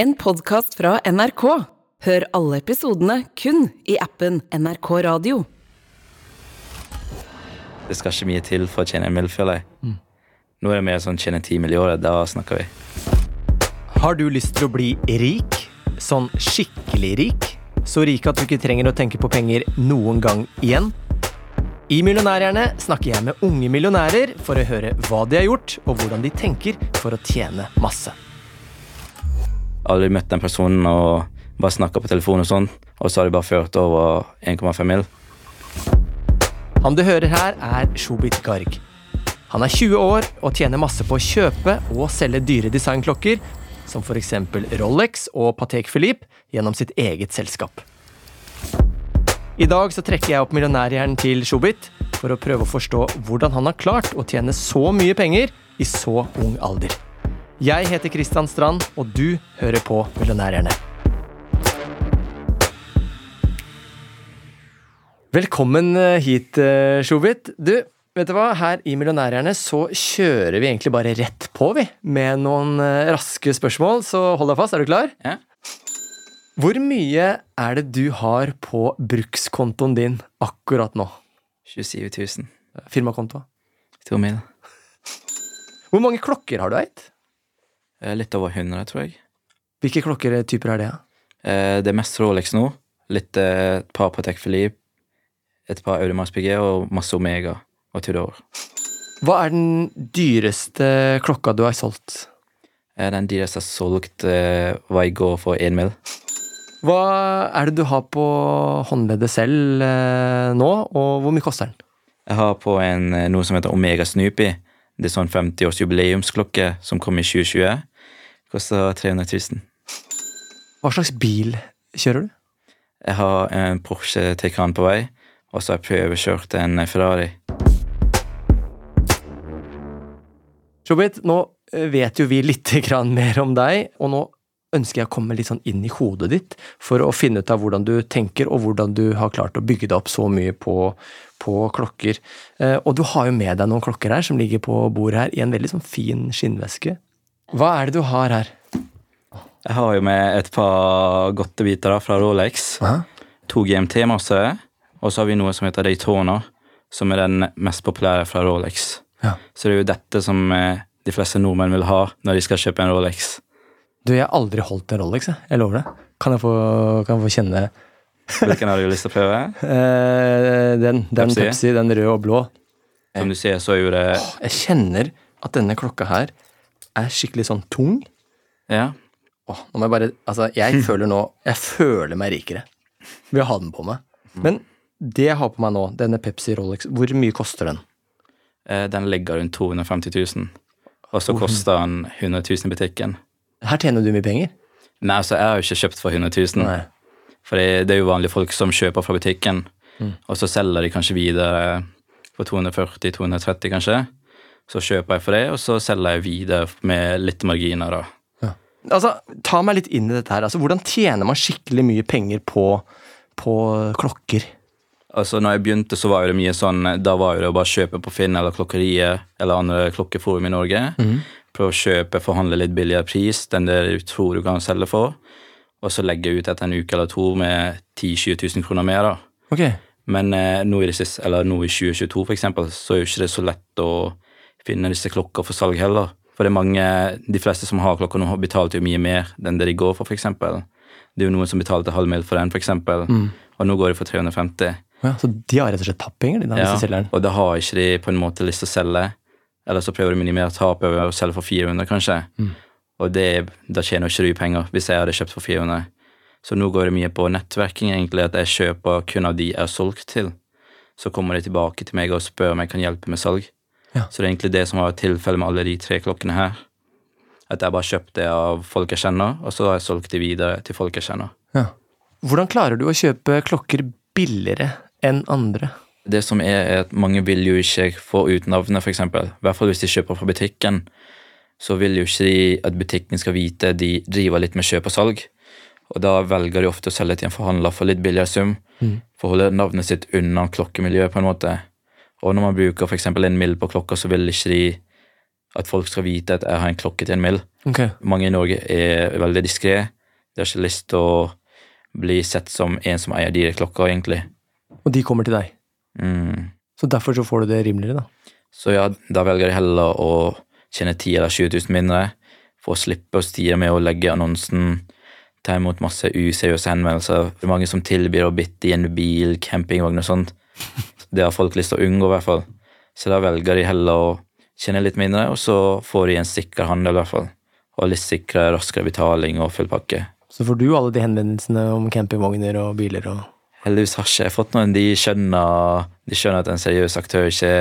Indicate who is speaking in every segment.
Speaker 1: En podkast fra NRK. Hør alle episodene kun i appen NRK Radio.
Speaker 2: Det skal ikke mye til for å tjene en mill, føler jeg. Nå er det mer sånn tjene ti mill. i året. Da snakker vi.
Speaker 3: Har du lyst til å bli rik? Sånn skikkelig rik? Så rik at du ikke trenger å tenke på penger noen gang igjen? I Millionærhjerne snakker jeg med unge millionærer for å høre hva de har gjort, og hvordan de tenker for å tjene masse.
Speaker 2: Aldri møtt den personen og bare snakka på telefon og sånn, og så har de bare ført over 1,5 mil.
Speaker 3: Han du hører her, er Shobit Garg. Han er 20 år og tjener masse på å kjøpe og selge dyre designklokker, som f.eks. Rolex og Patek Philippe, gjennom sitt eget selskap. I dag så trekker jeg opp millionærhjernen til Shobit for å prøve å forstå hvordan han har klart å tjene så mye penger i så ung alder. Jeg heter Kristian Strand, og du hører på Millionærerne. Velkommen eh, hit, eh, Shobit. Du, vet du hva? Her i Millionærerne så kjører vi egentlig bare rett på, vi. Med noen eh, raske spørsmål, så hold deg fast. Er du klar?
Speaker 2: Ja.
Speaker 3: Hvor mye er det du har på brukskontoen din akkurat nå?
Speaker 2: 27 000.
Speaker 3: Firmakonto.
Speaker 2: To mil.
Speaker 3: Hvor mange klokker har du eid?
Speaker 2: Eh, Litt over 100, tror jeg.
Speaker 3: Hvilke klokketyper er det?
Speaker 2: Eh, Det er mest Rolex nå. Litt eh, et par Patek Philippe, et par Audemars Piguet og masse Omega og Tudor.
Speaker 3: Hva er den dyreste klokka du har solgt?
Speaker 2: Eh, Den dyreste jeg har solgt, eh, var i går for én mil.
Speaker 3: Hva er det du har på håndleddet selv eh, nå, og hvor mye koster den?
Speaker 2: Jeg har på en, eh, noe som heter Omega Snoopy. Det er sånn 50-års jubileumsklokke som kom i 2020. Koster 300 000.
Speaker 3: Hva slags bil kjører du?
Speaker 2: Jeg har en Porsche Taycan på vei, og så har jeg prøvekjørt en Ferrari.
Speaker 3: Shobit, nå eh, vet jo vi litt mer om deg, og nå ønsker jeg å komme litt sånn inn i hodet ditt for å finne ut av hvordan du tenker, og hvordan du har klart å bygge deg opp så mye på, på klokker. Eh, Og du har jo med deg noen klokker her som ligger på bordet her i en veldig sånn fin skinnveske. Hva er det du har her?
Speaker 2: Jeg har jo med et par godtebiter fra Rolex. To GMT-massere, og så har vi noe som heter Daytona, som er den mest populære fra Rolex.
Speaker 3: Ja.
Speaker 2: Så det er jo dette som eh, de fleste nordmenn vil ha når de skal kjøpe en Rolex.
Speaker 3: Du, jeg har aldri holdt en Rolex, jeg. Jeg lover det. Kan jeg få, kan jeg få kjenne
Speaker 2: Hvilken har du lyst til å prøve?
Speaker 3: eh, den, den
Speaker 2: Pepsi?
Speaker 3: Pepsi, den røde og blå?
Speaker 2: Som du ser, så er jo det
Speaker 3: Jeg kjenner at denne klokka her er skikkelig sånn tung.
Speaker 2: Ja.
Speaker 3: Åh, nå må jeg bare Altså, jeg føler nå Jeg føler meg rikere ved å ha den på meg. Men det jeg har på meg nå, denne Pepsi Rolex, hvor mye koster den?
Speaker 2: eh, Den ligger rundt 250 000. Og så koster den 100 000 i butikken.
Speaker 3: Her tjener du mye penger.
Speaker 2: Nei, altså, jeg har jo ikke kjøpt for 100 000.
Speaker 3: Nei.
Speaker 2: For det, det er jo vanlige folk som kjøper fra butikken, og så selger de kanskje videre for 240-230, kanskje. Så kjøper jeg for det, og så selger jeg videre med litt marginer, da.
Speaker 3: Altså, ta meg litt inn i dette her. Altså, hvordan tjener man skikkelig mye penger på, på klokker?
Speaker 2: Altså, når jeg begynte, så var det mye sånn Da var det å bare kjøpe på Finn eller Klokkeriet eller andre klokkeforum i Norge. Prøve å kjøpe, forhandle litt billigere pris enn det du tror du kan selge for. Og så legge ut etter en uke eller to med 10 000-20 000 kroner mer, da.
Speaker 3: Okay.
Speaker 2: Men eh, nå, i det siste, eller nå i 2022 for eksempel, så er jo ikke det så lett å finne disse klokker for salg heller. For det er mange, de fleste som har klokker nå, betalt jo mye mer enn det de går for, eksempel. Det er jo noen som betalte halv mil for den, for eksempel. Og nå går det for 350.
Speaker 3: Ja, så de har rett og slett tapt penger, de, da,
Speaker 2: Ja,
Speaker 3: selgerne?
Speaker 2: og da har ikke de på en måte lyst til å selge. Eller så prøver de å minimere tapet over å selge for 400, kanskje. Og det, da tjener ikke du penger, hvis jeg hadde kjøpt for 400. Så nå går det mye på nettverking, egentlig, at jeg kjøper kun av de jeg har solgt til. Så kommer de tilbake til meg og spør om jeg kan hjelpe med salg.
Speaker 3: Ja.
Speaker 2: Så det er egentlig det som var tilfellet med alle de tre klokkene her. At jeg bare kjøpte det av folk jeg kjenner, og så har jeg solgt de videre til folk jeg kjenner.
Speaker 3: Ja. Hvordan klarer du å kjøpe klokker billigere enn andre?
Speaker 2: Det som er, er at mange vil jo ikke få ut navnet, eksempel. I hvert fall hvis de kjøper fra butikken. Så vil jo ikke de at butikken skal vite de driver litt med kjøp og salg. Og da velger de ofte å selge til en forhandler for litt billigere sum. For å holde navnet sitt unna klokkemiljøet, på en måte. Og når man bruker f.eks. en mill på klokka, så vil ikke de at folk skal vite at jeg har en klokke til en mill.
Speaker 3: Okay.
Speaker 2: Mange i Norge er veldig diskré. De har ikke lyst til å bli sett som en som eier dyre klokker, egentlig.
Speaker 3: Og de kommer til deg.
Speaker 2: Mm.
Speaker 3: Så derfor så får du det rimeligere, da.
Speaker 2: Så ja, da velger de heller å tjene 10 eller 20 000 mindre for å slippe å styre med å legge annonsen, ta imot masse useriøse henvendelser. Det er mange som tilbyr å bytte i en bil, campingvogn og sånt. Det har folk lyst til å unngå, i hvert fall. Så da velger de heller å tjene litt mindre, og så får de en sikker handel, i hvert fall. Og litt sikrere, raskere betaling og full pakke.
Speaker 3: Så får du alle de henvendelsene om campingvogner og biler og
Speaker 2: Heldigvis har ikke jeg fått noen. De skjønner, de skjønner at en seriøs aktør ikke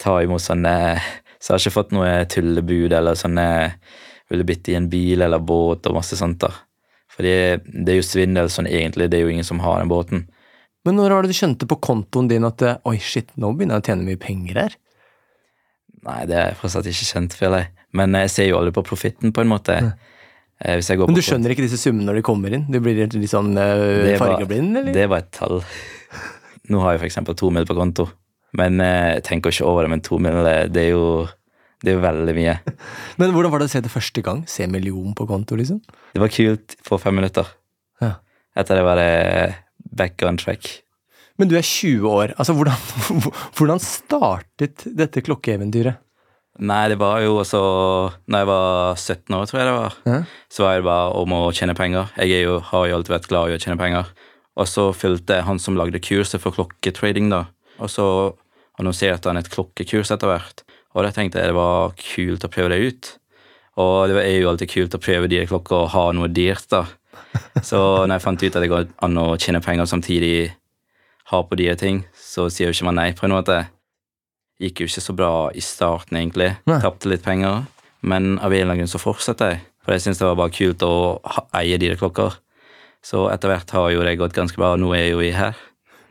Speaker 2: tar imot sånne Så jeg har ikke fått noe tullebud eller sånne Ville bytte i en bil eller båt og masse sånt. da. For det, det er jo svindel sånn egentlig. Det er jo ingen som har den båten.
Speaker 3: Men når var det du skjønte på kontoen din at oi, shit, nå begynner jeg å tjene mye penger her?
Speaker 2: Nei, det er fortsatt ikke kjent, føler jeg. Men jeg ser jo aldri på profitten, på en måte. Eh,
Speaker 3: Men du skjønner ikke disse summene når de kommer inn? Du blir litt sånn uh, fargeblind, eller?
Speaker 2: Det var et tall. Nå har jeg eksempel to mil på konto. Men eh, jeg tenker ikke over det, men to mil, det er jo det er veldig mye.
Speaker 3: Men hvordan var det å se det første gang? Se million på konto, liksom?
Speaker 2: Det var kult for fem minutter.
Speaker 3: Ja.
Speaker 2: Etter det var det back on track.
Speaker 3: Men du er 20 år. Altså, hvordan, hvordan startet dette klokkeeventyret?
Speaker 2: Nei, det var jo også Når jeg var 17 år, tror jeg det var,
Speaker 3: Ja.
Speaker 2: så var det bare om å tjene penger. Jeg jo, har jo alltid vært glad i å tjene penger. Og så fulgte jeg han som lagde kurset for klokketrading, da. Og så annonserte han et klokkekurs etter hvert. Og da tenkte jeg det var kult å prøve det ut. Og det er jo alltid kult å prøve dyre klokker og ha noe dyrt, da. Så når jeg fant ut at det går an å tjene penger og samtidig ha på dyre ting, så sier jo ikke man nei, på en måte. Gikk jo ikke så bra i starten, egentlig.
Speaker 3: Nei.
Speaker 2: Tapte litt penger. Men av en eller annen grunn så fortsatte jeg. For jeg syntes det var bare kult å ha, eie dyre klokker. Så etter hvert har jo det gått ganske bra, og nå er jeg jo i her.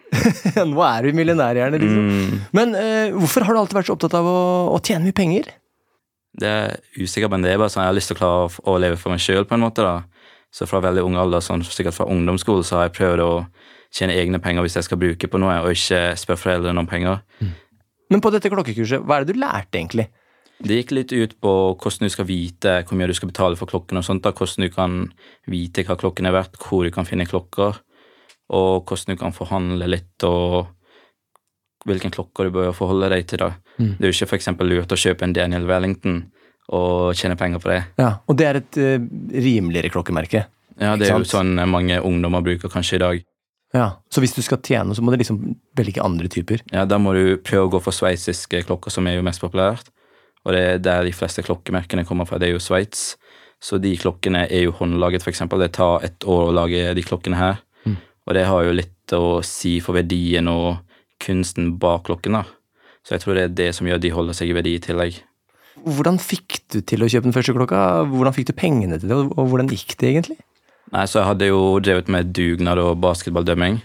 Speaker 3: Nå er du millionærhjerne, liksom.
Speaker 2: Mm,
Speaker 3: Men eh, hvorfor har du alltid vært så opptatt av å, å tjene mye penger?
Speaker 2: det er usikker, men det er bare sånn jeg har lyst til å klare å leve for meg sjøl, på en måte. da. Så fra veldig ung alder, sånn, sikkert fra ungdomsskolen, så har jeg prøvd å tjene egne penger hvis jeg skal bruke på noe, og ikke spørre foreldrene om penger.
Speaker 3: Men på dette klokkekurset, hva er det du lærte, egentlig?
Speaker 2: Det gikk litt ut på hvordan du skal vite hvor mye du skal betale for klokken, og sånt da, hvordan du kan vite hva klokken er verdt, hvor du kan finne klokker, og hvordan du kan forhandle litt, og hvilken klokker du bør forholde deg til. da.
Speaker 3: Mm.
Speaker 2: Det er jo ikke eksempel lurt å kjøpe en Daniel Wellington og tjene penger på det.
Speaker 3: Ja, Og det er et uh, rimeligere klokkemerke.
Speaker 2: Ja, Det er jo sånn mange ungdommer bruker kanskje i dag.
Speaker 3: Ja, Så hvis du skal tjene, så må du liksom velge andre typer.
Speaker 2: Ja, Da må du prøve å gå for sveitsiske klokker, som er jo mest populært. Og det er der de fleste klokkemerkene kommer fra. Det er jo Sveits. Så de klokkene er jo håndlaget, eksempel. Det tar et år å lage de klokkene her.
Speaker 3: Mm.
Speaker 2: Og det har jo litt å si for verdien og kunsten bak klokken, da. Så jeg tror det er det som gjør de holder seg i verdi i tillegg.
Speaker 3: Hvordan fikk du til å kjøpe den første klokka? Hvordan fikk du pengene til det, og hvordan gikk det egentlig?
Speaker 2: Nei, så jeg hadde jo drevet med dugnad og basketballdømming.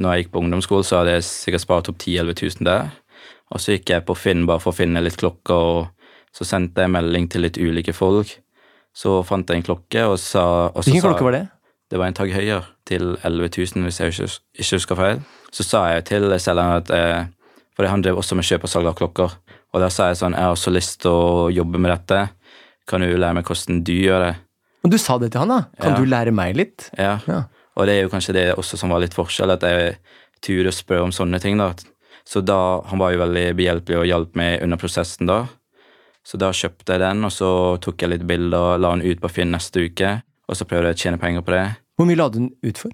Speaker 2: Når jeg gikk på ungdomsskolen, så hadde jeg sikkert spart opp 10 000-11 000 der. Og så gikk jeg på Finn bare for å finne litt klokker, og så sendte jeg melding til litt ulike folk. Så fant jeg en klokke, og sa og så
Speaker 3: Hvilken klokke var det?
Speaker 2: Det var en Tag høyere, til 11 000, hvis jeg ikke, ikke husker feil. Så sa jeg til selgeren at eh, For han drev også med kjøp og salg av klokker. Og da sa jeg sånn Jeg har også lyst til å jobbe med dette. Kan du lære meg hvordan du gjør det?
Speaker 3: Og du sa det til han, da? Kan
Speaker 2: Ja.
Speaker 3: du lære meg litt?
Speaker 2: Ja.
Speaker 3: Ja.
Speaker 2: Og det er jo kanskje det også som var litt forskjell, at jeg turde å spørre om sånne ting. da. Så da, Han var jo veldig behjelpelig og hjalp meg under prosessen da. Så da kjøpte jeg den, og så tok jeg litt bilder, og la den ut på Finn neste uke, og så prøvde jeg å tjene penger på det.
Speaker 3: Hvor mye la du den ut for?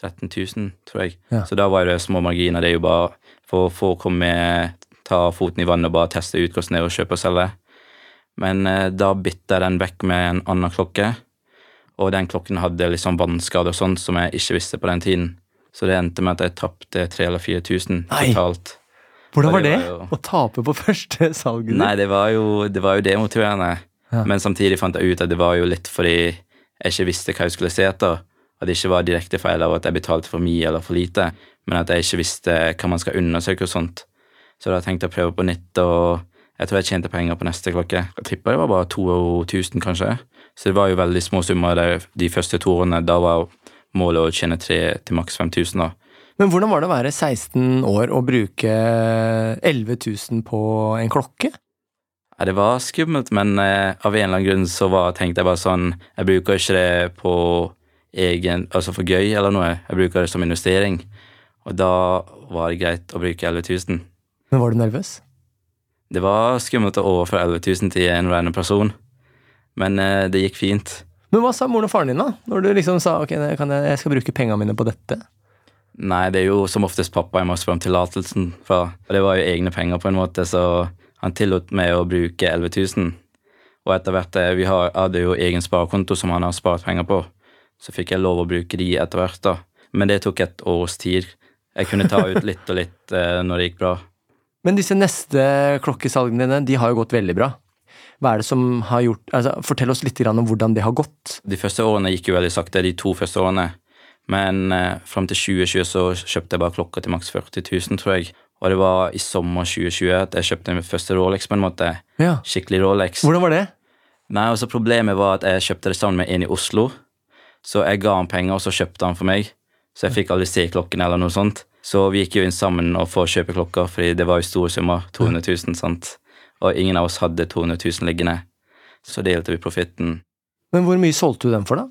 Speaker 2: 13 000, tror jeg.
Speaker 3: Ja.
Speaker 2: Så da var det små marginer. Det er jo bare for å få komme, ta foten i vannet og bare teste ut hvordan det er å kjøpe og selge. Men eh, da bytta jeg den vekk med en annen klokke, og den klokken hadde litt sånn vannskader og sånt som jeg ikke visste på den tiden. Så det endte med at jeg tapte 3000 eller 4000
Speaker 3: Nei.
Speaker 2: totalt.
Speaker 3: Hvordan var
Speaker 2: det
Speaker 3: det?
Speaker 2: var jo-
Speaker 3: Å tape på første salget?
Speaker 2: Nei, det var jo, det var jo demotiverende.
Speaker 3: Ja.
Speaker 2: Men samtidig fant jeg ut at det var jo litt fordi jeg ikke visste hva jeg skulle se etter. At det ikke var direkte feil av at jeg betalte for mye eller for lite, men at jeg ikke visste hva man skal undersøke og sånt. Så da tenkte jeg å prøve på nytt, og jeg tror jeg tjente penger på neste klokke. Jeg tipper det var bare 2000, kanskje. Så det var jo veldig små summer de, de første to årene. Da var målet å tjene tre til maks 5000, da.
Speaker 3: Men hvordan var det å være 16 år og bruke 11 000 på en klokke?
Speaker 2: Ja, det var skummelt, men eh, av en eller annen grunn så var, tenkte jeg bare sånn Jeg bruker ikke det på egen Altså for gøy eller noe. Jeg bruker det som investering. Og da var det greit å bruke 11 000.
Speaker 3: Men var du nervøs?
Speaker 2: Det var skummelt å overføre 11 000 til en random person, men eh, det gikk fint.
Speaker 3: Men hva sa moren og faren din, da? Når du liksom sa ok, jeg, kan, jeg skal bruke pengene mine på dette?
Speaker 2: Nei, det er jo som oftest pappa jeg må spørre om tillatelsen fra. Og det var jo egne penger, på en måte, så han tillot meg å bruke 11 000. Og etter hvert eh, Vi har, hadde jo egen sparekonto som han har spart penger på, så fikk jeg lov å bruke de etter hvert, da. Men det tok et års tid. Jeg kunne ta ut litt og litt eh, når det gikk bra.
Speaker 3: Men disse neste klokkesalgene dine, de har jo gått veldig bra. Hva er det som har gjort altså, Fortell oss litt om hvordan det har gått.
Speaker 2: De første årene gikk jo veldig sakte, de to første årene. Men eh, fram til 2020 så kjøpte jeg bare klokka til maks 40 000, tror jeg. Og det var i sommer 2020 at jeg kjøpte min første Rolex, på en måte.
Speaker 3: Ja.
Speaker 2: Skikkelig Rolex.
Speaker 3: Hvordan var det?
Speaker 2: Nei, altså Problemet var at jeg kjøpte det sammen med en i Oslo. Så jeg ga han penger, og så kjøpte han for meg. Så jeg fikk aldri se klokken eller noe sånt. Så vi gikk jo inn sammen og for å kjøpe klokker, fordi det var jo store summer. 200 000, sant. Og ingen av oss hadde 200 000 liggende. Så delte vi profitten.
Speaker 3: Men hvor mye solgte du den for, da?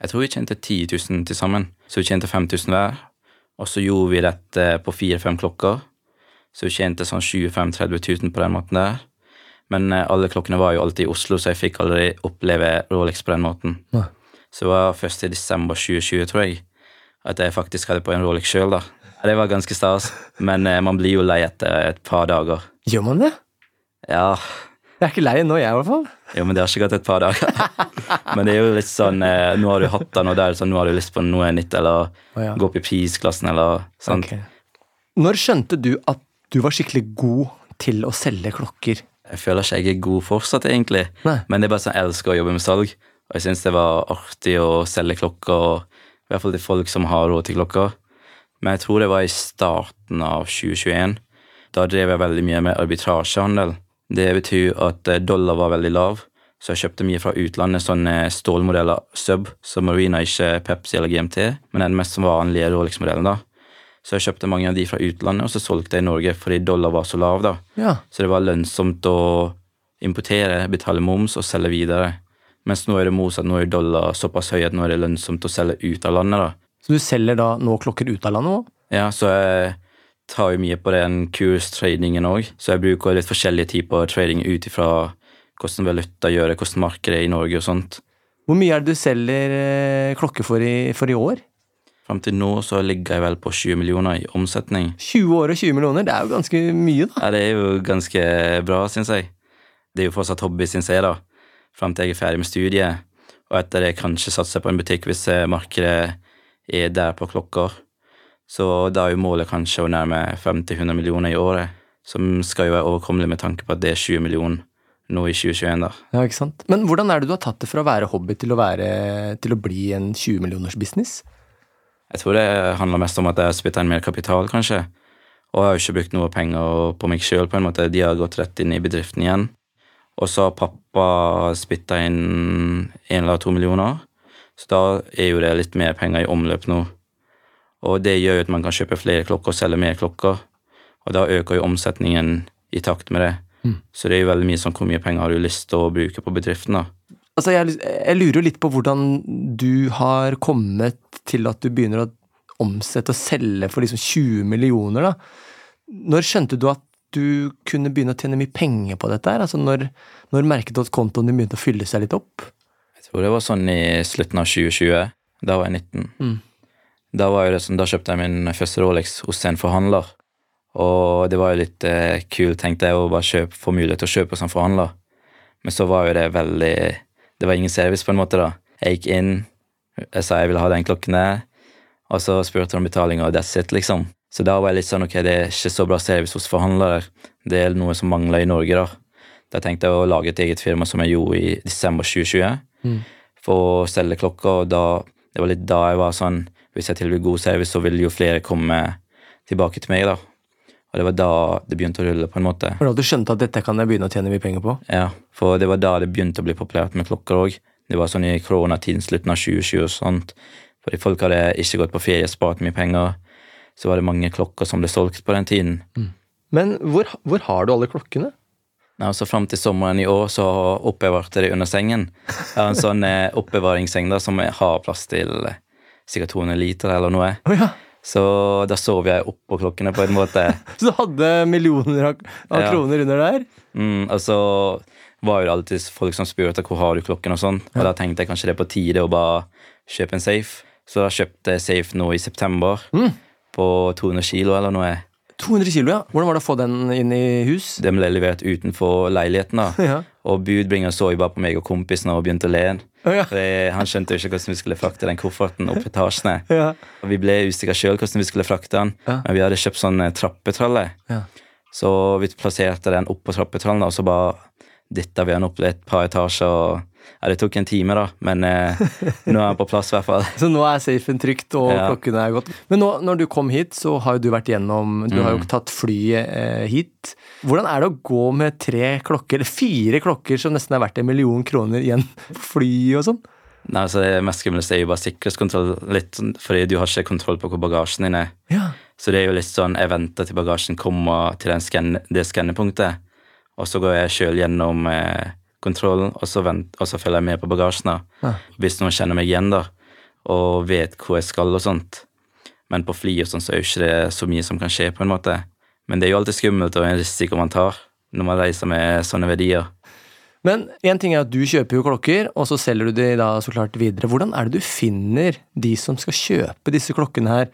Speaker 2: Jeg tror vi tjente 10 000 til sammen, så vi tjente 5000 hver. Og så gjorde vi dette på fire-fem klokker, så vi tjente sånn 25 000-30 000 på den måten der. Men eh, alle klokkene var jo alltid i Oslo, så jeg fikk aldri oppleve Rolex på den måten.
Speaker 3: Ja.
Speaker 2: Så det var først i desember 2020, tror jeg, at jeg faktisk hadde på en Rolex sjøl, da. Det var ganske stas, men eh, man blir jo lei etter et par dager.
Speaker 3: Gjør man det?
Speaker 2: Ja,
Speaker 3: Jeg er ikke lei nå, jeg i hvert fall.
Speaker 2: jo, men det har ikke gått et par dager. men det er jo litt sånn eh, Nå har du hatt den, og er det sånn, nå har du lyst på noe nytt, eller
Speaker 3: oh, ja.
Speaker 2: gå opp i prisklassen, eller sånt.
Speaker 3: Okay. Når skjønte du at du var skikkelig god til å selge klokker?
Speaker 2: Jeg føler ikke jeg er god fortsatt, egentlig.
Speaker 3: Nei.
Speaker 2: Men det er bare sånn, jeg elsker å jobbe med salg. Og jeg syns det var artig å selge klokker, og i hvert fall til folk som har råd til klokker. Men jeg tror det var i starten av 2021. Da drev jeg veldig mye med arbitrasjehandel. Det betyr at eh, dollar var veldig lav, så jeg kjøpte mye fra utlandet, sånne stålmodeller, Sub, som Marina, ikke Pepsi eller GMT, men den mest vanlige Rolex-modellen, da. Så jeg kjøpte mange av de fra utlandet, og så solgte jeg i Norge fordi dollar var så lav, da.
Speaker 3: Ja.
Speaker 2: Så det var lønnsomt å importere, betale moms og selge videre. Mens nå er det motsatt, nå er dollar såpass høy at nå er det lønnsomt å selge ut av landet. da.
Speaker 3: Så du selger da nå klokker ut av landet òg?
Speaker 2: Ja, så jeg tar jo mye på den kurstradingen òg, så jeg bruker litt forskjellige typer trading ut ifra hvordan valuta gjør det, hvordan markedet er i Norge og sånt.
Speaker 3: Hvor mye er det du selger eh, klokker for i, for i år?
Speaker 2: Fram til nå så ligger jeg vel på 20 millioner i omsetning.
Speaker 3: 20 år og 20 millioner, det er jo ganske mye, da.
Speaker 2: Ja, det er jo ganske bra, syns jeg. Det er jo fortsatt hobby, syns jeg, da. Fram til jeg er ferdig med studiet. Og etter det kanskje satse på en butikk hvis eh, markedet er der på klokker. Så da er jo målet kanskje å nærme 50-100 millioner i året. Som skal jo være overkommelig med tanke på at det er 20 millioner nå i 2021, da.
Speaker 3: Ja, ikke sant? Men hvordan er det du har tatt det fra å være hobby til å, være, til å bli en 20 millioners business?
Speaker 2: Jeg tror det handler mest om at jeg har spytta inn mer kapital, kanskje. Og jeg har jo ikke brukt noe penger på meg sjøl, på en måte. De har gått rett inn i bedriften igjen. Og så har pappa spytta inn én eller to millioner. Så da er jo det litt mer penger i omløp nå. Og det gjør jo at man kan kjøpe flere klokker og selge mer klokker. Og da øker jo omsetningen i takt med det. Så det er jo veldig mye sånn hvor mye penger har du lyst til å bruke på bedriften, da.
Speaker 3: Altså, jeg, jeg lurer jo litt på hvordan du har kommet til at du begynner å omsette og selge for liksom 20 millioner, da. Når skjønte du at du kunne begynne å tjene mye penger på dette her? Altså, når, når merket du at kontoen din begynte å fylle seg litt opp?
Speaker 2: Jeg tror det var sånn i slutten av 2020. Da var jeg 19.
Speaker 3: Mm.
Speaker 2: Da, var det sånn, da kjøpte jeg min første Rolex hos en forhandler. Og det var jo litt eh, kult, tenkte jeg, å bare kjøpe, få mulighet til å kjøpe hos en forhandler. Men så var jo det veldig Det var ingen service, på en måte, da. Jeg gikk inn, jeg sa jeg ville ha den klokken der, og så spurte de om betaling, og that's it, liksom. Så da var jeg litt sånn, ok, det er ikke så bra service hos forhandlere. Det er noe som mangler i Norge, da. Da tenkte jeg å lage et eget firma, som jeg gjorde i desember 2020,
Speaker 3: Mm.
Speaker 2: for å selge klokker, og da Det var litt da jeg var sånn Hvis jeg tilbyr god service, så vil jo flere komme tilbake til meg, da. Og det var da det begynte å rulle, på en måte.
Speaker 3: Var det du skjønte at dette kan jeg begynne å tjene mye penger på?
Speaker 2: Ja, for det var da det begynte å bli populært med klokker òg. Det var sånn i koronatiden, slutten av 2020 og sånt. Fordi folk hadde ikke gått på ferie, spart mye penger. Så var det mange klokker som ble solgt på den tiden.
Speaker 3: Men hvor, hvor har du alle klokkene?
Speaker 2: Nei, altså Fram til sommeren i år så oppbevarte jeg det under sengen. Jeg har en sånn eh, oppbevaringsseng da, som har plass til eh, sikkert 200 liter eller noe.
Speaker 3: Oh, ja.
Speaker 2: Så da sov jeg oppå klokkene på en måte.
Speaker 3: Så du hadde millioner av, av
Speaker 2: Ja.
Speaker 3: kroner under der?
Speaker 2: Mm, og så var jo det alltid folk som spurte hvor har du klokken og sånn. Og da tenkte jeg kanskje det er på tide å bare kjøpe en safe. Så da kjøpte jeg safe nå i september på 200 kilo eller noe.
Speaker 3: 200 kilo, ja. Hvordan var det å få den inn i hus?
Speaker 2: Den ble levert utenfor leiligheten, da.
Speaker 3: Ja.
Speaker 2: Og budbringeren så jo bare på meg og kompisen og begynte å le.
Speaker 3: Ja.
Speaker 2: Han skjønte jo ikke hvordan vi skulle frakte den kofferten opp etasjene.
Speaker 3: Ja.
Speaker 2: Og vi ble usikre sjøl hvordan vi skulle frakte den, men vi hadde kjøpt sånn eh, trappetralle.
Speaker 3: Ja.
Speaker 2: Så vi plasserte den oppå trappetrallen, og så bare dytta vi den opp et par etasjer. og ja, Det tok en time, da, men eh, nå er han på plass, i hvert fall.
Speaker 3: Så nå er safen trygt, og
Speaker 2: Ja.
Speaker 3: klokkene er gått. Men nå, når du kom hit, så har jo du vært gjennom Du har jo tatt flyet eh, hit. Hvordan er det å gå med tre klokker, eller fire klokker som nesten er verdt en million kroner igjen en flyet og sånn?
Speaker 2: Nei, altså Det mest skumleste er jo bare sikkerhetskontroll, litt, sånn, fordi du har ikke kontroll på hvor bagasjen din er.
Speaker 3: Ja.
Speaker 2: Så det er jo litt sånn, jeg venter til bagasjen kommer til den scan, det skannepunktet, og så går jeg sjøl gjennom eh, kontrollen, og så, vent, og så følger jeg med på bagasjen.
Speaker 3: Ja.
Speaker 2: Hvis noen kjenner meg igjen da, og vet hvor jeg skal og sånt. Men på fly og sånn så er jo ikke det så mye som kan skje, på en måte. Men det er jo alltid skummelt og en risiko man tar når man reiser med sånne verdier.
Speaker 3: Men én ting er at du kjøper jo klokker, og så selger du de da så klart videre. Hvordan er det du finner de som skal kjøpe disse klokkene her,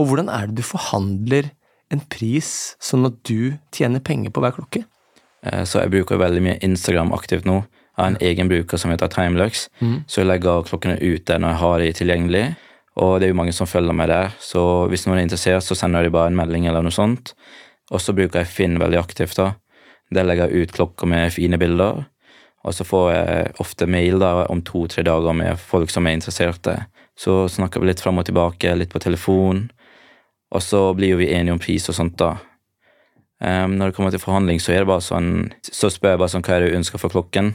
Speaker 3: og hvordan er det du forhandler en pris sånn at du tjener penger på hver klokke?
Speaker 2: Eh, Så jeg bruker veldig mye Instagram aktivt nå. Jeg har en egen bruker som heter Timelux, så jeg legger klokkene ut der når jeg har de tilgjengelig. Og det er jo mange som følger meg der, så hvis noen er interessert, så sender de bare en melding eller noe sånt. Og så bruker jeg Finn veldig aktivt, da. Der legger jeg ut klokker med fine bilder. Og så får jeg ofte mail da om to-tre dager med folk som er interesserte. Så snakker vi litt fram og tilbake, litt på telefon. Og så blir jo vi enige om pris og sånt, da. Ehm, når det kommer til forhandling, så sånn Så spør jeg bare sånn hva er det du ønsker for klokken,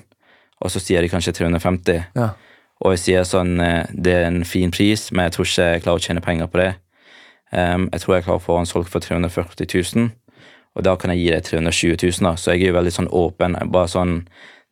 Speaker 2: og så sier de kanskje 350.
Speaker 3: Ja.
Speaker 2: Og jeg sier sånn eh, det er en fin pris, men jeg tror ikke jeg klarer å tjene penger på det. Um, jeg tror jeg klarer å få den solgt for 340 000, og da kan jeg gi deg 320 000, da. Så jeg er jo veldig sånn åpen. Bare sånn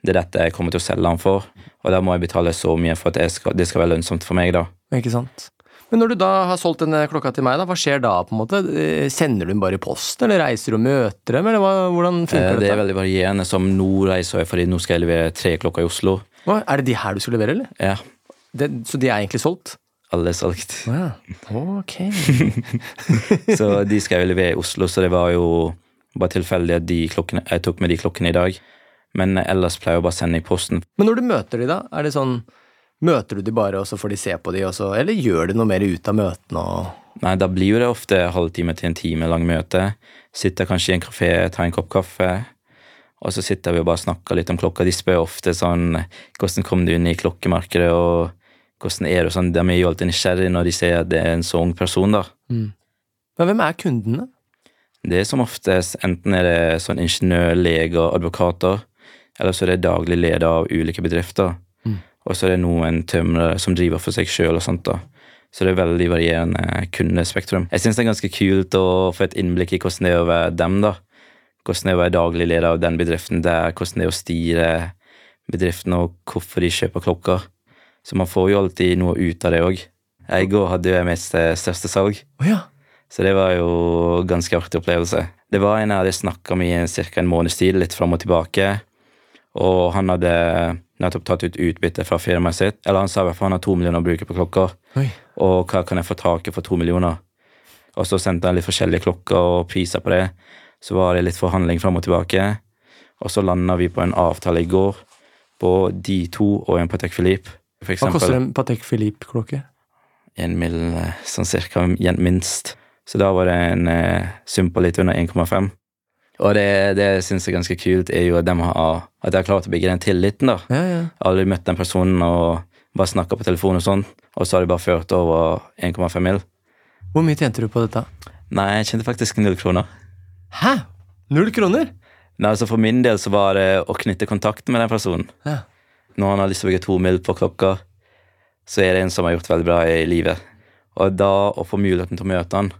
Speaker 2: Det er dette jeg kommer til å selge den for, og da må jeg betale så mye for at skal, det skal være lønnsomt for meg, da.
Speaker 3: Ikke sant? Men når du da har solgt denne klokka til meg, da, hva skjer da? på en måte? Eh, Sender du den bare i posten, eller reiser du og møter dem, eller hva, hvordan
Speaker 2: Eh,
Speaker 3: funker
Speaker 2: Det er veldig varierende. Som nå reiser jeg fordi nå skal jeg levere tre klokker i Oslo.
Speaker 3: Hva, er det de her du skal levere, eller?
Speaker 2: Ja,
Speaker 3: Det, så de er egentlig solgt?
Speaker 2: alle er solgt.
Speaker 3: Å ja. Ok.
Speaker 2: Så de skal jeg levere i Oslo, så det var jo bare tilfeldig at klokkene, jeg tok med de klokkene i dag. Men ellers pleier jeg å bare sende i posten.
Speaker 3: Men når du møter de da, er det sånn Møter du de bare, og så får de se på de, og så Eller gjør du noe mer ut av møtene
Speaker 2: Nei, da blir jo det ofte halvtime til en time lang møte. Sitter kanskje i en kafé, tar en kopp kaffe. Og så sitter vi og bare snakker litt om klokka. De spør ofte sånn Hvordan kom du inn i klokkemarkedet, og hvordan er det? Sånn, de er jo alltid nysgjerrige når de ser at det er en så ung person, da.
Speaker 3: Men hvem er kundene?
Speaker 2: Det er som oftest enten er det sånn ingeniør, leger, advokater, eller så er det daglig leder av ulike bedrifter. Og så er det noen tømrere som driver for seg sjøl og sånt, da. Så det er veldig varierende kundespektrum. Jeg syns det er ganske kult å få et innblikk i hvordan det er å være dem, da. Hvordan det er å være daglig leder av den bedriften der, hvordan det er å styre bedriften, og hvorfor de kjøper klokker. Så man får jo alltid noe ut av det òg. I går hadde jeg mitt største salg.
Speaker 3: Oh, ja.
Speaker 2: Så det var jo ganske artig opplevelse. Det var en jeg hadde snakka med i ca. en måneds tid, litt fram og tilbake. Og han hadde nettopp tatt ut utbytte fra firmaet sitt. Eller han sa i hvert fall han har to millioner å bruke på klokker.
Speaker 3: Oi.
Speaker 2: Og hva kan jeg få tak i for to millioner? Og så sendte han litt forskjellige klokker og priser på det. Så var det litt forhandling fram og tilbake. Og så landa vi på en avtale i går på de to og en Patek Philippe.
Speaker 3: Hva koster en Patek Philippe-klokke?
Speaker 2: en mill. eh, sånn cirka minst. Så da var det en eh, sum på litt under 1,5. Og det, det jeg syns er ganske kult, er jo at de har, at har klart å bygge den tilliten, da.
Speaker 3: Ja, ja.
Speaker 2: Aldri møtt den personen og bare snakka på telefon og sånn, og så har de bare ført over 1,5 mill.
Speaker 3: Hvor mye tjente du på dette?
Speaker 2: Nei, jeg tjente faktisk null kroner.
Speaker 3: Hæ? Null kroner?
Speaker 2: Nei, altså For min del så var det å knytte kontakt med den personen.
Speaker 3: Ja.
Speaker 2: Når han har lyst til å bygge to mil på klokka, så er det en som har gjort veldig bra i livet. Og da å få muligheten til å møte han,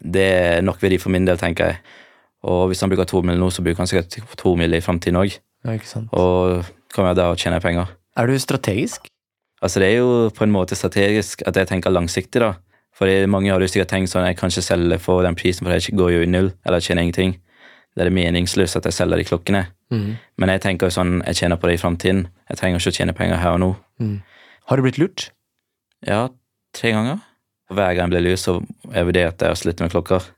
Speaker 2: det er nok verdi for min del, tenker jeg. Og hvis han bruker to mil nå, så bruker han sikkert to mil i framtiden òg.
Speaker 3: Ja.
Speaker 2: Og kommer da og tjene penger.
Speaker 3: Er du strategisk?
Speaker 2: Altså Det er jo på en måte strategisk at jeg tenker langsiktig, da. Fordi mange har jo sikkert tenkt sånn jeg kan ikke selge for den prisen, for jeg går jo i null, eller tjener ingenting. Det er meningsløst at jeg selger de klokkene.
Speaker 3: Mm.
Speaker 2: Men jeg tenker jo sånn, jeg tjener på det i framtiden. Jeg trenger ikke å tjene penger her og nå.
Speaker 3: Mm. Har du blitt lurt?
Speaker 2: Ja, tre ganger. Hver gang jeg blir lurt, så jeg vurderte jeg å slutte med klokker.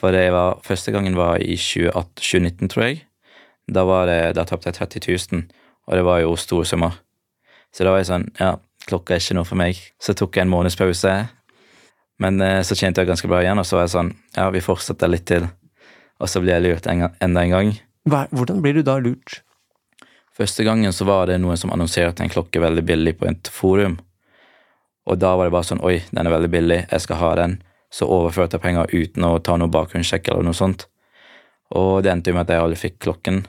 Speaker 2: For det var, første gangen var i 2019, tror jeg. Da, var det, da tapte jeg 30 000, og det var jo store summer. Så da var jeg sånn, ja, klokka er ikke noe for meg. Så tok jeg en måneds pause. Men eh, så tjente jeg ganske bra igjen, og så var jeg sånn, ja, vi fortsetter litt til. Og så ble jeg lurt en, enda en gang.
Speaker 3: Hva, hvordan blir du da lurt?
Speaker 2: Første gangen så var det noen som annonserte en klokke veldig billig på et forum. Og da var det bare sånn Oi, den er veldig billig, jeg skal ha den. Så overførte jeg penger uten å ta noe bakgrunnssjekk eller noe sånt. Og det endte jo med at jeg aldri fikk klokken.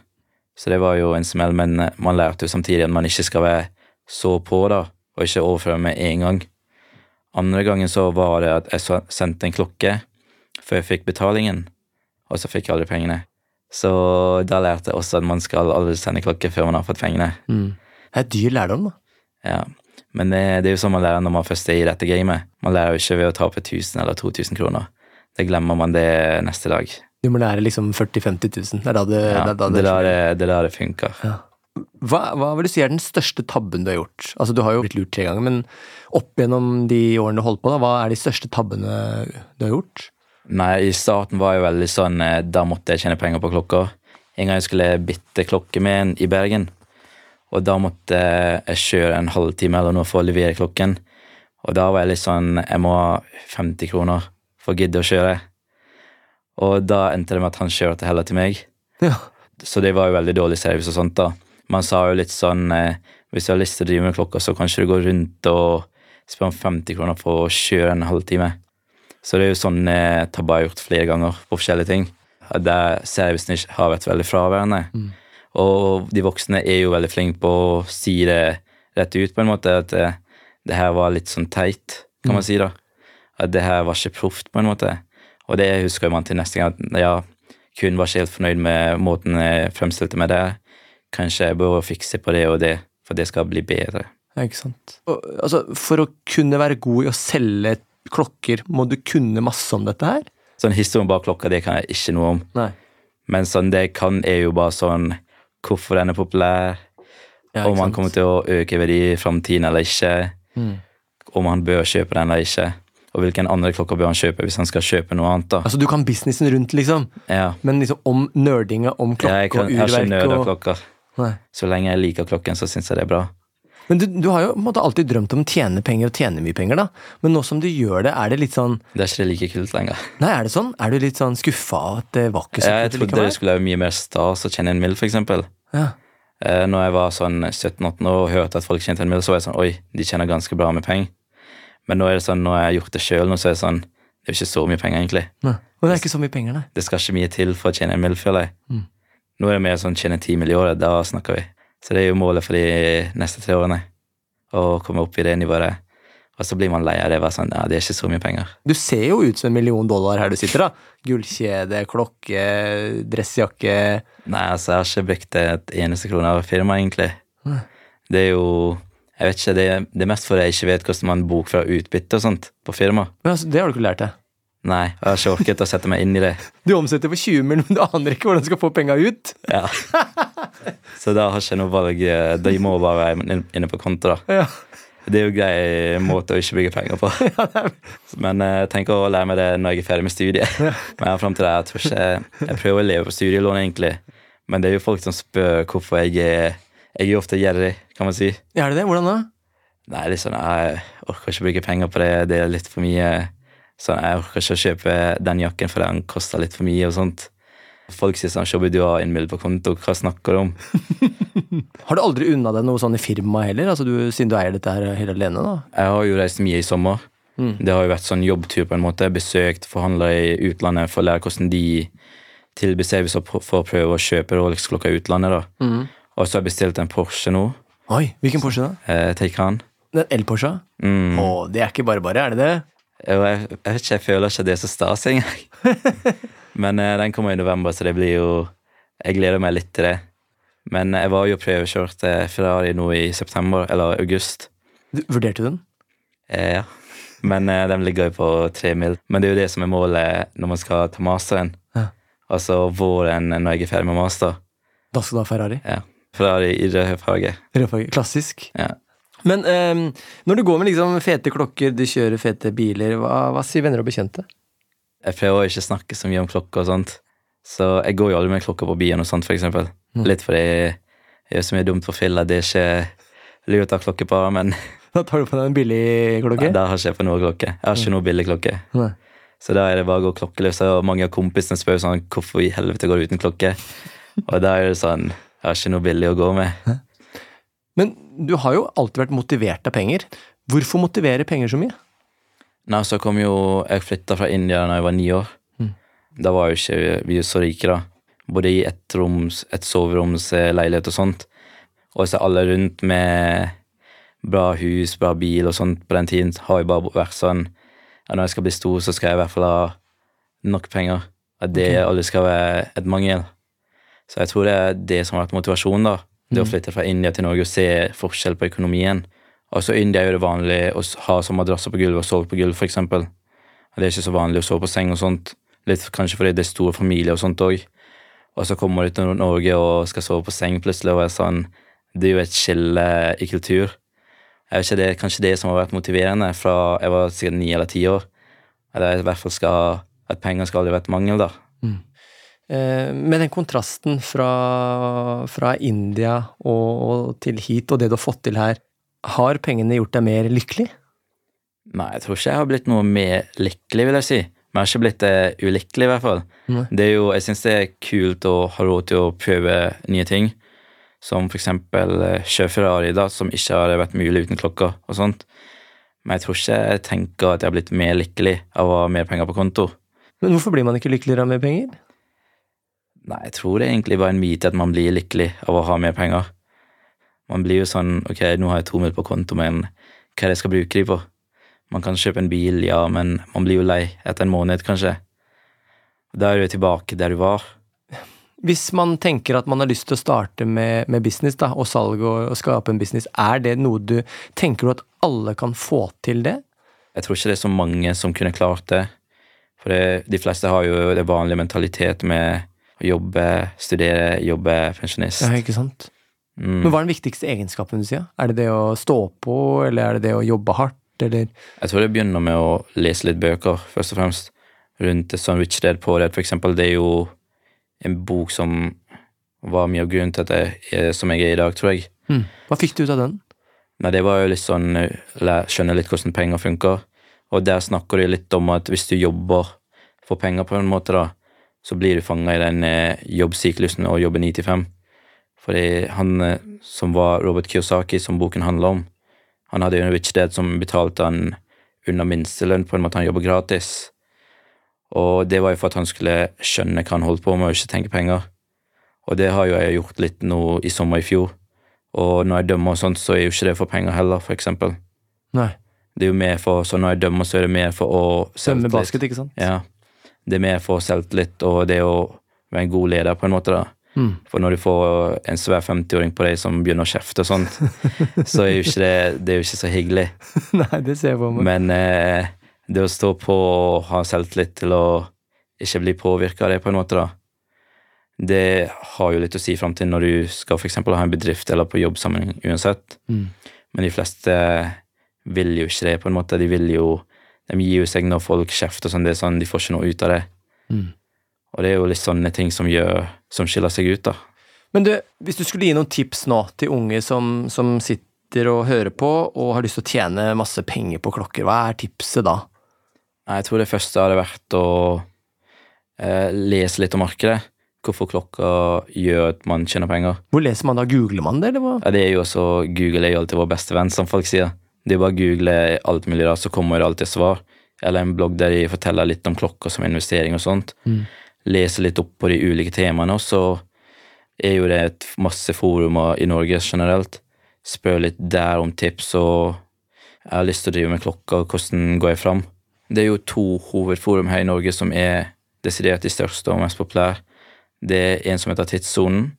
Speaker 2: Så det var jo en smell, men eh, man lærte jo samtidig at man ikke skal være så på, da, og ikke overføre med en gang. Andre gangen så var det at jeg sendte en klokke før jeg fikk betalingen, og så fikk jeg aldri pengene. Så da lærte jeg også at man skal aldri sende klokke før man har fått pengene.
Speaker 3: Mm. Det er dyr lærdom, da.
Speaker 2: Ja, Men det, det er jo sånn man lærer når man først er i dette gamet. Man lærer jo ikke ved å tape 1000 eller 2000 kroner. Det glemmer man det neste dag.
Speaker 3: Du må lære liksom 40 000-50 000. Det er da det,
Speaker 2: Ja,
Speaker 3: det, er da
Speaker 2: det, det, det er det funker.
Speaker 3: Ja. Hva, hva vil du si er den største tabben du har gjort? Altså, Du har jo blitt lurt tre ganger, men opp gjennom de årene du holdt på, da, hva er de største tabbene du har gjort?
Speaker 2: Nei, i starten var jeg veldig sånn eh, Da måtte jeg tjene penger på klokka. En gang jeg skulle bytte klokke med en i Bergen, og da måtte jeg kjøre en halvtime eller noe for å levere klokken. Og da var jeg litt sånn Jeg må ha 50 kroner for å gidde å kjøre. Og da endte det med at han kjørte heller til meg.
Speaker 3: Ja.
Speaker 2: Så det var jo veldig dårlig service og sånt, da. Man sa jo litt sånn eh, Hvis du har lyst til å drive med klokka, så kanskje du går rundt og spør om 50 kroner for å kjøre en halvtime. Så det er jo sånn eh, tabber jeg har gjort flere ganger på forskjellige ting. Der servicen har vært veldig fraværende. Og de voksne er jo veldig flinke på å si det rett ut, på en måte. At det, det her var litt sånn teit, kan man si, da. At det her var ikke proft, på en måte. Og det husker man til neste gang. At ja, kun var ikke helt fornøyd med måten jeg fremstilte meg der. Kanskje jeg bør fikse på det og det, for det skal bli bedre.
Speaker 3: Ja, ikke sant. Og, altså, for å kunne være god i å selge klokker, må du kunne masse om dette her?
Speaker 2: Sånn historien bak klokka, det kan jeg ikke noe om.
Speaker 3: Nei.
Speaker 2: Men sånn det jeg kan, er jo bare sånn hvorfor den er populær,
Speaker 3: Ja,
Speaker 2: om han kommer til å øke verdi i framtiden eller ikke,
Speaker 3: Mm.
Speaker 2: om han bør kjøpe den eller ikke, og hvilken andre klokker bør han kjøpe hvis han skal kjøpe noe annet. da.
Speaker 3: Altså, du kan businessen rundt, liksom,
Speaker 2: Ja,
Speaker 3: men liksom om nerdinga, om klokke
Speaker 2: jeg, kan,
Speaker 3: og
Speaker 2: jeg har ikke
Speaker 3: urverk
Speaker 2: av
Speaker 3: og
Speaker 2: klokker.
Speaker 3: Nei.
Speaker 2: Så lenge jeg liker klokken, så syns jeg det er bra.
Speaker 3: Men du, du har jo på en måte alltid drømt om å tjene penger og tjene mye penger, da. Men nå som du gjør det, er det litt sånn
Speaker 2: Det er ikke like kult lenger.
Speaker 3: Nei, er det sånn? Er du litt sånn skuffa at det var ikke så
Speaker 2: Jeg trodde det skulle være mye mer stas å tjene en mill, eksempel.
Speaker 3: Ja.
Speaker 2: Eh, Når jeg var sånn 17-18 år og hørte at folk tjente en mill, så var jeg sånn Oi, de tjener ganske bra med penger. Men nå er det sånn, når jeg har gjort det sjøl, så er det sånn Det er jo ikke så mye penger, egentlig.
Speaker 3: Nei. Og det er ikke så mye penger, nei.
Speaker 2: Det skal ikke mye til for å tjene en mill, føler jeg.
Speaker 3: Mm.
Speaker 2: Nå er det mer sånn tjene ti mill. i året, da snakker vi. Så det er jo målet for de neste tre årene. Å komme opp i det nivået. Og så blir man lei av det. Bare sånn, ja, det er ikke så mye penger.
Speaker 3: Du ser jo ut som en million dollar her du sitter, da. Gullkjede, klokke, dressjakke
Speaker 2: Nei, altså, jeg har ikke brukt et eneste krone av firmaet, egentlig. Det er jo Jeg vet ikke, det, det er mest fordi jeg ikke vet hvordan man bokfører utbytte og sånt på firma.
Speaker 3: Men altså, det har du ikke lært deg.
Speaker 2: Nei, jeg har ikke orket å sette meg inn i det.
Speaker 3: Du omsetter for 20 mill., men du aner ikke hvordan du skal få penga ut.
Speaker 2: Ja. Så da har jeg ikke noe valg. De må bare være inne på konto, da.
Speaker 3: Ja.
Speaker 2: Det er jo en grei måte å ikke bruke penger på. Men eh, jeg tenker å lære meg det når jeg er ferdig med studiet. Men jeg frem til det, jeg tror ikke Jeg prøver å leve på studielån, egentlig. Men det er jo folk som spør hvorfor jeg er Jeg er jo ofte gjerrig, kan man si.
Speaker 3: Er det det? Hvordan da?
Speaker 2: Nei, sånn Jeg orker ikke bruke penger på det, det er litt for mye. Sånn, Jeg orker ikke å kjøpe den jakken fordi den koster litt for mye og sånt. Folk sier sånn 'Shobby, du har en mill på konto, hva snakker du om?'
Speaker 3: Har du aldri unna deg noe sånn i firmaet heller? Altså du, siden du eier dette her helt alene, da?
Speaker 2: Jeg har jo reist mye i sommer.
Speaker 3: Mm.
Speaker 2: Det har jo vært sånn jobbtur på en måte. Besøkt forhandlere i utlandet for å lære hvordan de tilbyr service for for å prøve å kjøpe Rolex-klokka i utlandet. da.
Speaker 3: Mm.
Speaker 2: Og så har jeg bestilt en Porsche nå.
Speaker 3: Oi, hvilken Porsche da?
Speaker 2: Eh, Taycan.
Speaker 3: Den el-Porscha?
Speaker 2: Mm.
Speaker 3: Å, det er ikke bare bare, er det det?
Speaker 2: Og jeg, jeg vet ikke, jeg føler ikke det er så stas engang. Men eh, den kommer i november, så det blir jo Jeg gleder meg litt til det. Men jeg var jo prøvekjørt eh, Ferrari nå i september, eller august.
Speaker 3: Du, vurderte du den?
Speaker 2: Eh, ja. Men eh, den ligger jo på tre mil. Men det er jo det som er målet når man skal ta masteren.
Speaker 3: Ja.
Speaker 2: Altså våren når jeg er ferdig med master.
Speaker 3: Da skal du ha Ferrari.
Speaker 2: Ja. Ferrari i rød farge.
Speaker 3: Rødfarge. Klassisk.
Speaker 2: Ja.
Speaker 3: Men um, når du går med liksom fete klokker, du kjører fete biler, hva, hva sier venner og bekjente?
Speaker 2: Jeg prøver å ikke snakke så mye om klokker og sånt. Så jeg går jo aldri med klokker på byen og sånt, for eksempel.
Speaker 3: Mm.
Speaker 2: Litt fordi jeg gjør så mye dumt for fylla. Det er ikke lurt å ha klokke på, men
Speaker 3: Da tar du på deg en billig klokke?
Speaker 2: Nei, da har ikke jeg på noe klokke. Jeg har ikke noe billig klokke.
Speaker 3: Nei.
Speaker 2: Så da er det bare å gå klokkeløs. Og mange av kompisene spør sånn hvorfor i helvete går du uten klokke. Og da er det sånn Jeg har ikke noe billig å gå med.
Speaker 3: Men du har jo alltid vært motivert av penger. Hvorfor motiverer penger så mye?
Speaker 2: Nei, så kom jo Jeg flytta fra India da jeg var ni år.
Speaker 3: Mm.
Speaker 2: Da var jo ikke vi så rike, da. Både i ett roms, et soveromsleilighet og sånt. Og så alle rundt med bra hus, bra bil og sånt på den tiden har jo bare vært sånn at Når jeg skal bli stor, så skal jeg i hvert fall ha nok penger. At det
Speaker 3: okay.
Speaker 2: aldri skal være et mangel. Så jeg tror det er det som har vært motivasjonen, da. Det å flytte fra India til Norge og se forskjell på økonomien. Altså India er jo det vanlig å ha som madrasser på gulvet og sove på gulvet, f.eks. Det er ikke så vanlig å sove på seng og sånt. Litt kanskje fordi det er store familier og sånt òg. Og så kommer du til Norge og skal sove på seng plutselig og er sånn Det er jo et skille i kultur. Jeg vet ikke, Det er kanskje det som har vært motiverende fra jeg var sikkert ni eller ti år. Eller i hvert fall skal At penger skal aldri være et mangel, da.
Speaker 3: Eh, med den kontrasten fra, fra India og, og til hit, og det du har fått til her, har pengene gjort deg mer lykkelig?
Speaker 2: Nei, jeg tror ikke jeg har blitt noe mer lykkelig, vil jeg si. Men jeg har ikke blitt uh, ulykkelig, i hvert fall.
Speaker 3: Nei.
Speaker 2: Det er jo, jeg syns det er kult å ha råd til å prøve nye ting. Som for eksempel eh, kjøre Ferrari, da, som ikke hadde vært mulig uten klokka og sånt. Men jeg tror ikke jeg tenker at jeg har blitt mer lykkelig av å ha mer penger på konto.
Speaker 3: Men hvorfor blir man ikke lykkeligere av mer penger?
Speaker 2: Nei, jeg tror det er egentlig bare en myte at man blir lykkelig av å ha mer penger. Man blir jo sånn Ok, nå har jeg to mil på konto, men hva er det jeg skal bruke de på? Man kan kjøpe en bil, ja, men man blir jo lei etter en måned, kanskje. Da er du tilbake der du var.
Speaker 3: Hvis man tenker at man har lyst til å starte med, med business da, og salg og, og skape en business, er det noe du Tenker du at alle kan få til det?
Speaker 2: Jeg tror ikke det er så mange som kunne klart det. For det, de fleste har jo det vanlige mentalitet med jobbe, studere, jobbe, pensjonist.
Speaker 3: Ja, ikke sant?
Speaker 2: Mm.
Speaker 3: Men hva er den viktigste egenskapen du sier? Er det det å stå på, eller er det det å jobbe hardt, eller
Speaker 2: Jeg tror det begynner med å lese litt bøker, først og fremst. Rundt sånn Rich Dead Poor for eksempel. Det er jo en bok som var mye av grunnen til at jeg er som jeg er i dag, tror jeg.
Speaker 3: Mm. Hva fikk du ut av den?
Speaker 2: Nei, det var jo litt sånn eh, Skjønne litt hvordan penger funker. Og der snakker de litt om at hvis du jobber for penger på en måte, da, så blir du fanga i den eh, jobbsyklusen og jobber 9 til 5. Fordi han eh, som var Robert Kiyosaki, som boken handler om, han hadde jo en rich dad som betalte han under minstelønn, på en måte han jobber gratis. Og det var jo for at han skulle skjønne hva han holdt på med, og ikke tenke penger. Og det har jo jeg gjort litt nå i sommer i fjor. Og når jeg dømmer og sånt, så er jo ikke det for penger heller, for eksempel.
Speaker 3: Nei.
Speaker 2: Det er jo mer for, så når jeg dømmer, så er det mer for å Dømme
Speaker 3: basket, ikke sant?
Speaker 2: Ja. Det er mer for selvtillit og det å være en god leder, på en måte, da.
Speaker 3: Mm.
Speaker 2: For når du får en svær 50-åring på deg som begynner å kjefte og sånt, så er jo ikke det, det er jo ikke så hyggelig.
Speaker 3: Nei, det ser jeg på meg.
Speaker 2: Men eh, det å stå på og ha selvtillit til å ikke bli påvirka av det, på en måte, da, det har jo litt å si fram til når du skal eksempel ha en bedrift eller på jobbsammenheng uansett.
Speaker 3: Mm.
Speaker 2: Men de fleste vil jo ikke det, på en måte. De vil jo De gir jo seg når folk kjefter sånn. Det er sånn, De får ikke noe ut av det.
Speaker 3: Mm.
Speaker 2: Og det er jo litt sånne ting som gjør Som skiller seg ut, da.
Speaker 3: Men du, hvis du skulle gi noen tips nå til unge som, som sitter og hører på, og har lyst til å tjene masse penger på klokker, hva er tipset da?
Speaker 2: Jeg tror det første hadde vært å eh, lese litt om markedet. Hvorfor klokka gjør at man tjener penger.
Speaker 3: Hvor leser man da? Googler man det, eller hva?
Speaker 2: Ja, det er jo også, Google er jo alltid vår beste venn, som folk sier. Det er bare å google alt mulig rart, så kommer det alltid svar. Eller en blogg der de forteller litt om klokker som investering og sånt.
Speaker 3: Mm.
Speaker 2: Lese litt opp på de ulike temaene, og så er jo det et masse forumer i Norge generelt. Spør litt der om tips, og jeg har lyst til å drive med klokker, hvordan går jeg fram? Det er jo to hovedforum her i Norge som er desidert de største og mest populære. Det er en som heter Tidssonen,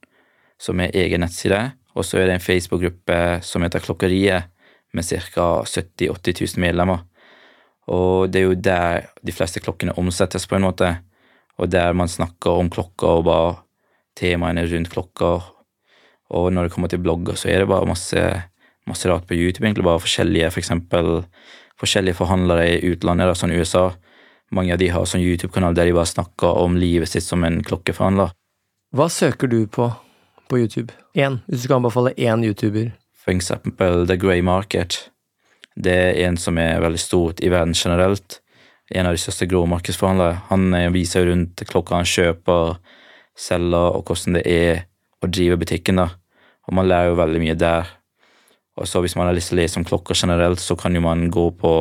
Speaker 2: som er egen nettside. Og så er det en Facebook-gruppe som heter Klokkeriet, med ca. 70 000-80 000 medlemmer. Og det er jo der de fleste klokkene omsettes, på en måte. Og der man snakker om klokker og bare temaene rundt klokker. Og når det kommer til blogger, så er det bare masse, masse rart på YouTube. egentlig Bare forskjellige for eksempel, forskjellige forhandlere i utlandet, da, sånn USA. Mange av de har sånn YouTube-kanal der de bare snakker om livet sitt som en klokkeforhandler.
Speaker 3: Hva søker du på på YouTube? Én, hvis du skal anbefale én YouTuber.
Speaker 2: For eksempel The Grey Market. Det er en som er veldig stort i verden generelt. En av de største gråmarkedsforhandlere. Han eh, viser rundt klokka han kjøper, selger, og hvordan det er å drive butikken. da. Og man lærer jo veldig mye der. Og så hvis man har lyst til å lese om klokker generelt, så kan jo man gå på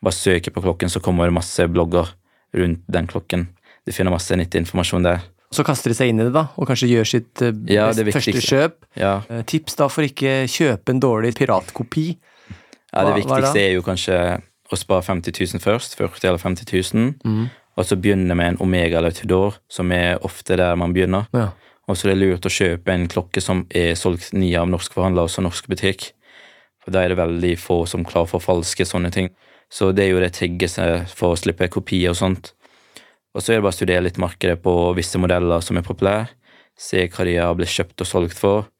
Speaker 2: Bare søke på klokken, så kommer det masse blogger rundt den klokken. Du finner masse nyttig informasjon der.
Speaker 3: Så kaster de seg inn i det, da, og kanskje gjør sitt eh,
Speaker 2: Ja,
Speaker 3: første kjøp.
Speaker 2: Ja,
Speaker 3: Eh, Tips da for ikke kjøpe en dårlig piratkopi.
Speaker 2: ja
Speaker 3: Hva- hva
Speaker 2: Det
Speaker 3: er
Speaker 2: viktigste er jo kanskje å spare 50 000 først. 40 eller 50 000.
Speaker 3: Mm.
Speaker 2: Og så begynne med en Omega eller Tudor, som er ofte der man begynner.
Speaker 3: Ja.
Speaker 2: Og så er det lurt å kjøpe en klokke som er solgt nye av norsk forhandler, også norsk butikk. For da er det veldig få som klarer å forfalske sånne ting. Så det er jo det tryggeste for å slippe kopier og sånt. Og så er det bare å studere litt markedet på visse modeller som er populære. Se hva de har blitt kjøpt og solgt for,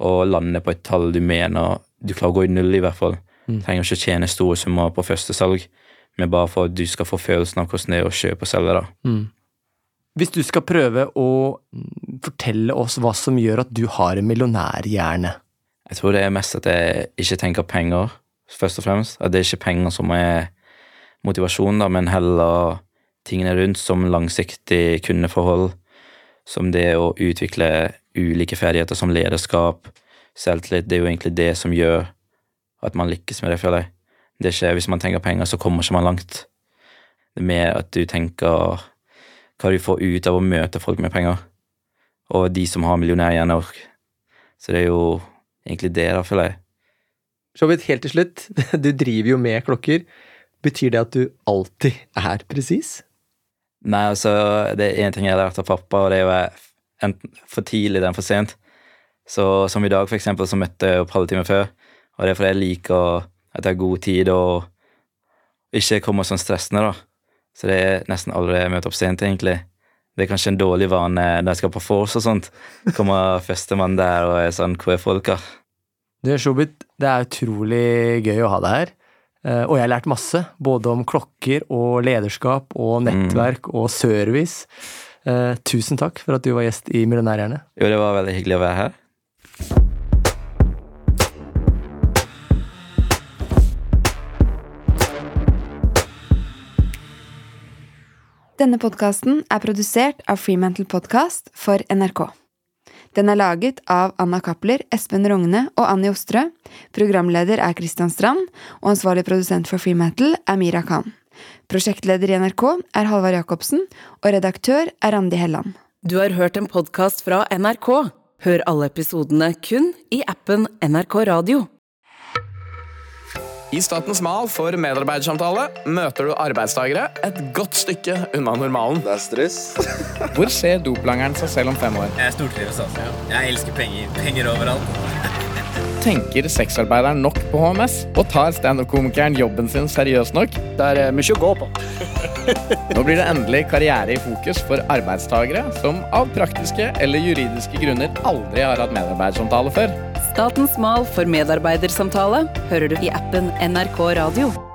Speaker 2: og lande på et tall du mener du klarer å gå i null, i hvert fall. Trenger ikke tjene store summer på første salg, men bare for at du skal få følelsen av hvordan det er å kjøpe og selge. da.
Speaker 3: Mm. Hvis du skal prøve å mm, fortelle oss hva som gjør at du har en millionærhjerne
Speaker 2: Jeg tror det er mest at jeg ikke tenker penger, først og fremst. At det er ikke penger som er motivasjon, da, men heller tingene rundt, som langsiktig kundeforhold, som det å utvikle ulike ferdigheter som lederskap, selvtillit. Det er jo egentlig det som gjør at man lykkes med det, føler jeg. Det skjer Hvis man tenker penger, så kommer ikke man langt. Det er mer at du tenker hva du får ut av å møte folk med penger, og de som har millionærhjerner. Så det er jo egentlig det, da, føler jeg.
Speaker 3: Showbiz, helt til slutt, du driver jo med klokker. Betyr det at du alltid er presis?
Speaker 2: Nei, altså, det er én ting jeg har lært av pappa, og det er jo enten for tidlig eller for sent. Så som i dag, for eksempel, så møtte jeg opp halvtime før. Og det er fordi jeg liker at jeg har god tid og ikke kommer sånn stressende, da. Så det er nesten aldri jeg møter opp sent, egentlig. Det er kanskje en dårlig vane når jeg skal på force og sånt. Kommer førstemann der og er sånn Hvor er folka?
Speaker 3: Du, Shobit, det er utrolig gøy å ha deg her. Eh, Og jeg har lært masse, både om klokker og lederskap og nettverk og service. Eh, tusen takk for at du var gjest i Millionærhjerne.
Speaker 2: Jo, det var veldig hyggelig å være her.
Speaker 4: Denne podkasten er produsert av Freemantle Podcast for NRK. Den er laget av Anna Cappler, Espen Rogne og Annie Ostrø. Programleder er Christian Strand, og ansvarlig produsent for Freemantle er Mira Khan. Prosjektleder i NRK er Halvard Jacobsen, og redaktør er Randi Helland.
Speaker 1: Du har hørt en podkast fra NRK. Hør alle episodene kun i appen NRK Radio.
Speaker 5: I Statens mal for medarbeidersamtale møter du arbeidstagere et godt stykke unna normalen.
Speaker 6: Det er stress.
Speaker 5: Hvor ser doplangeren seg selv om fem år?
Speaker 7: Jeg stortrives, altså. Jeg elsker penger. Penger overalt.
Speaker 5: Tenker sexarbeideren nok på HMS? Og tar standup-komikeren jobben sin seriøst nok? Det er mye å gå på. Nå blir det endelig karriere i fokus for arbeidstagere som av praktiske eller juridiske grunner aldri har hatt medarbeidersamtale før.
Speaker 1: Statens mal for medarbeidersamtale hører du i appen NRK Radio.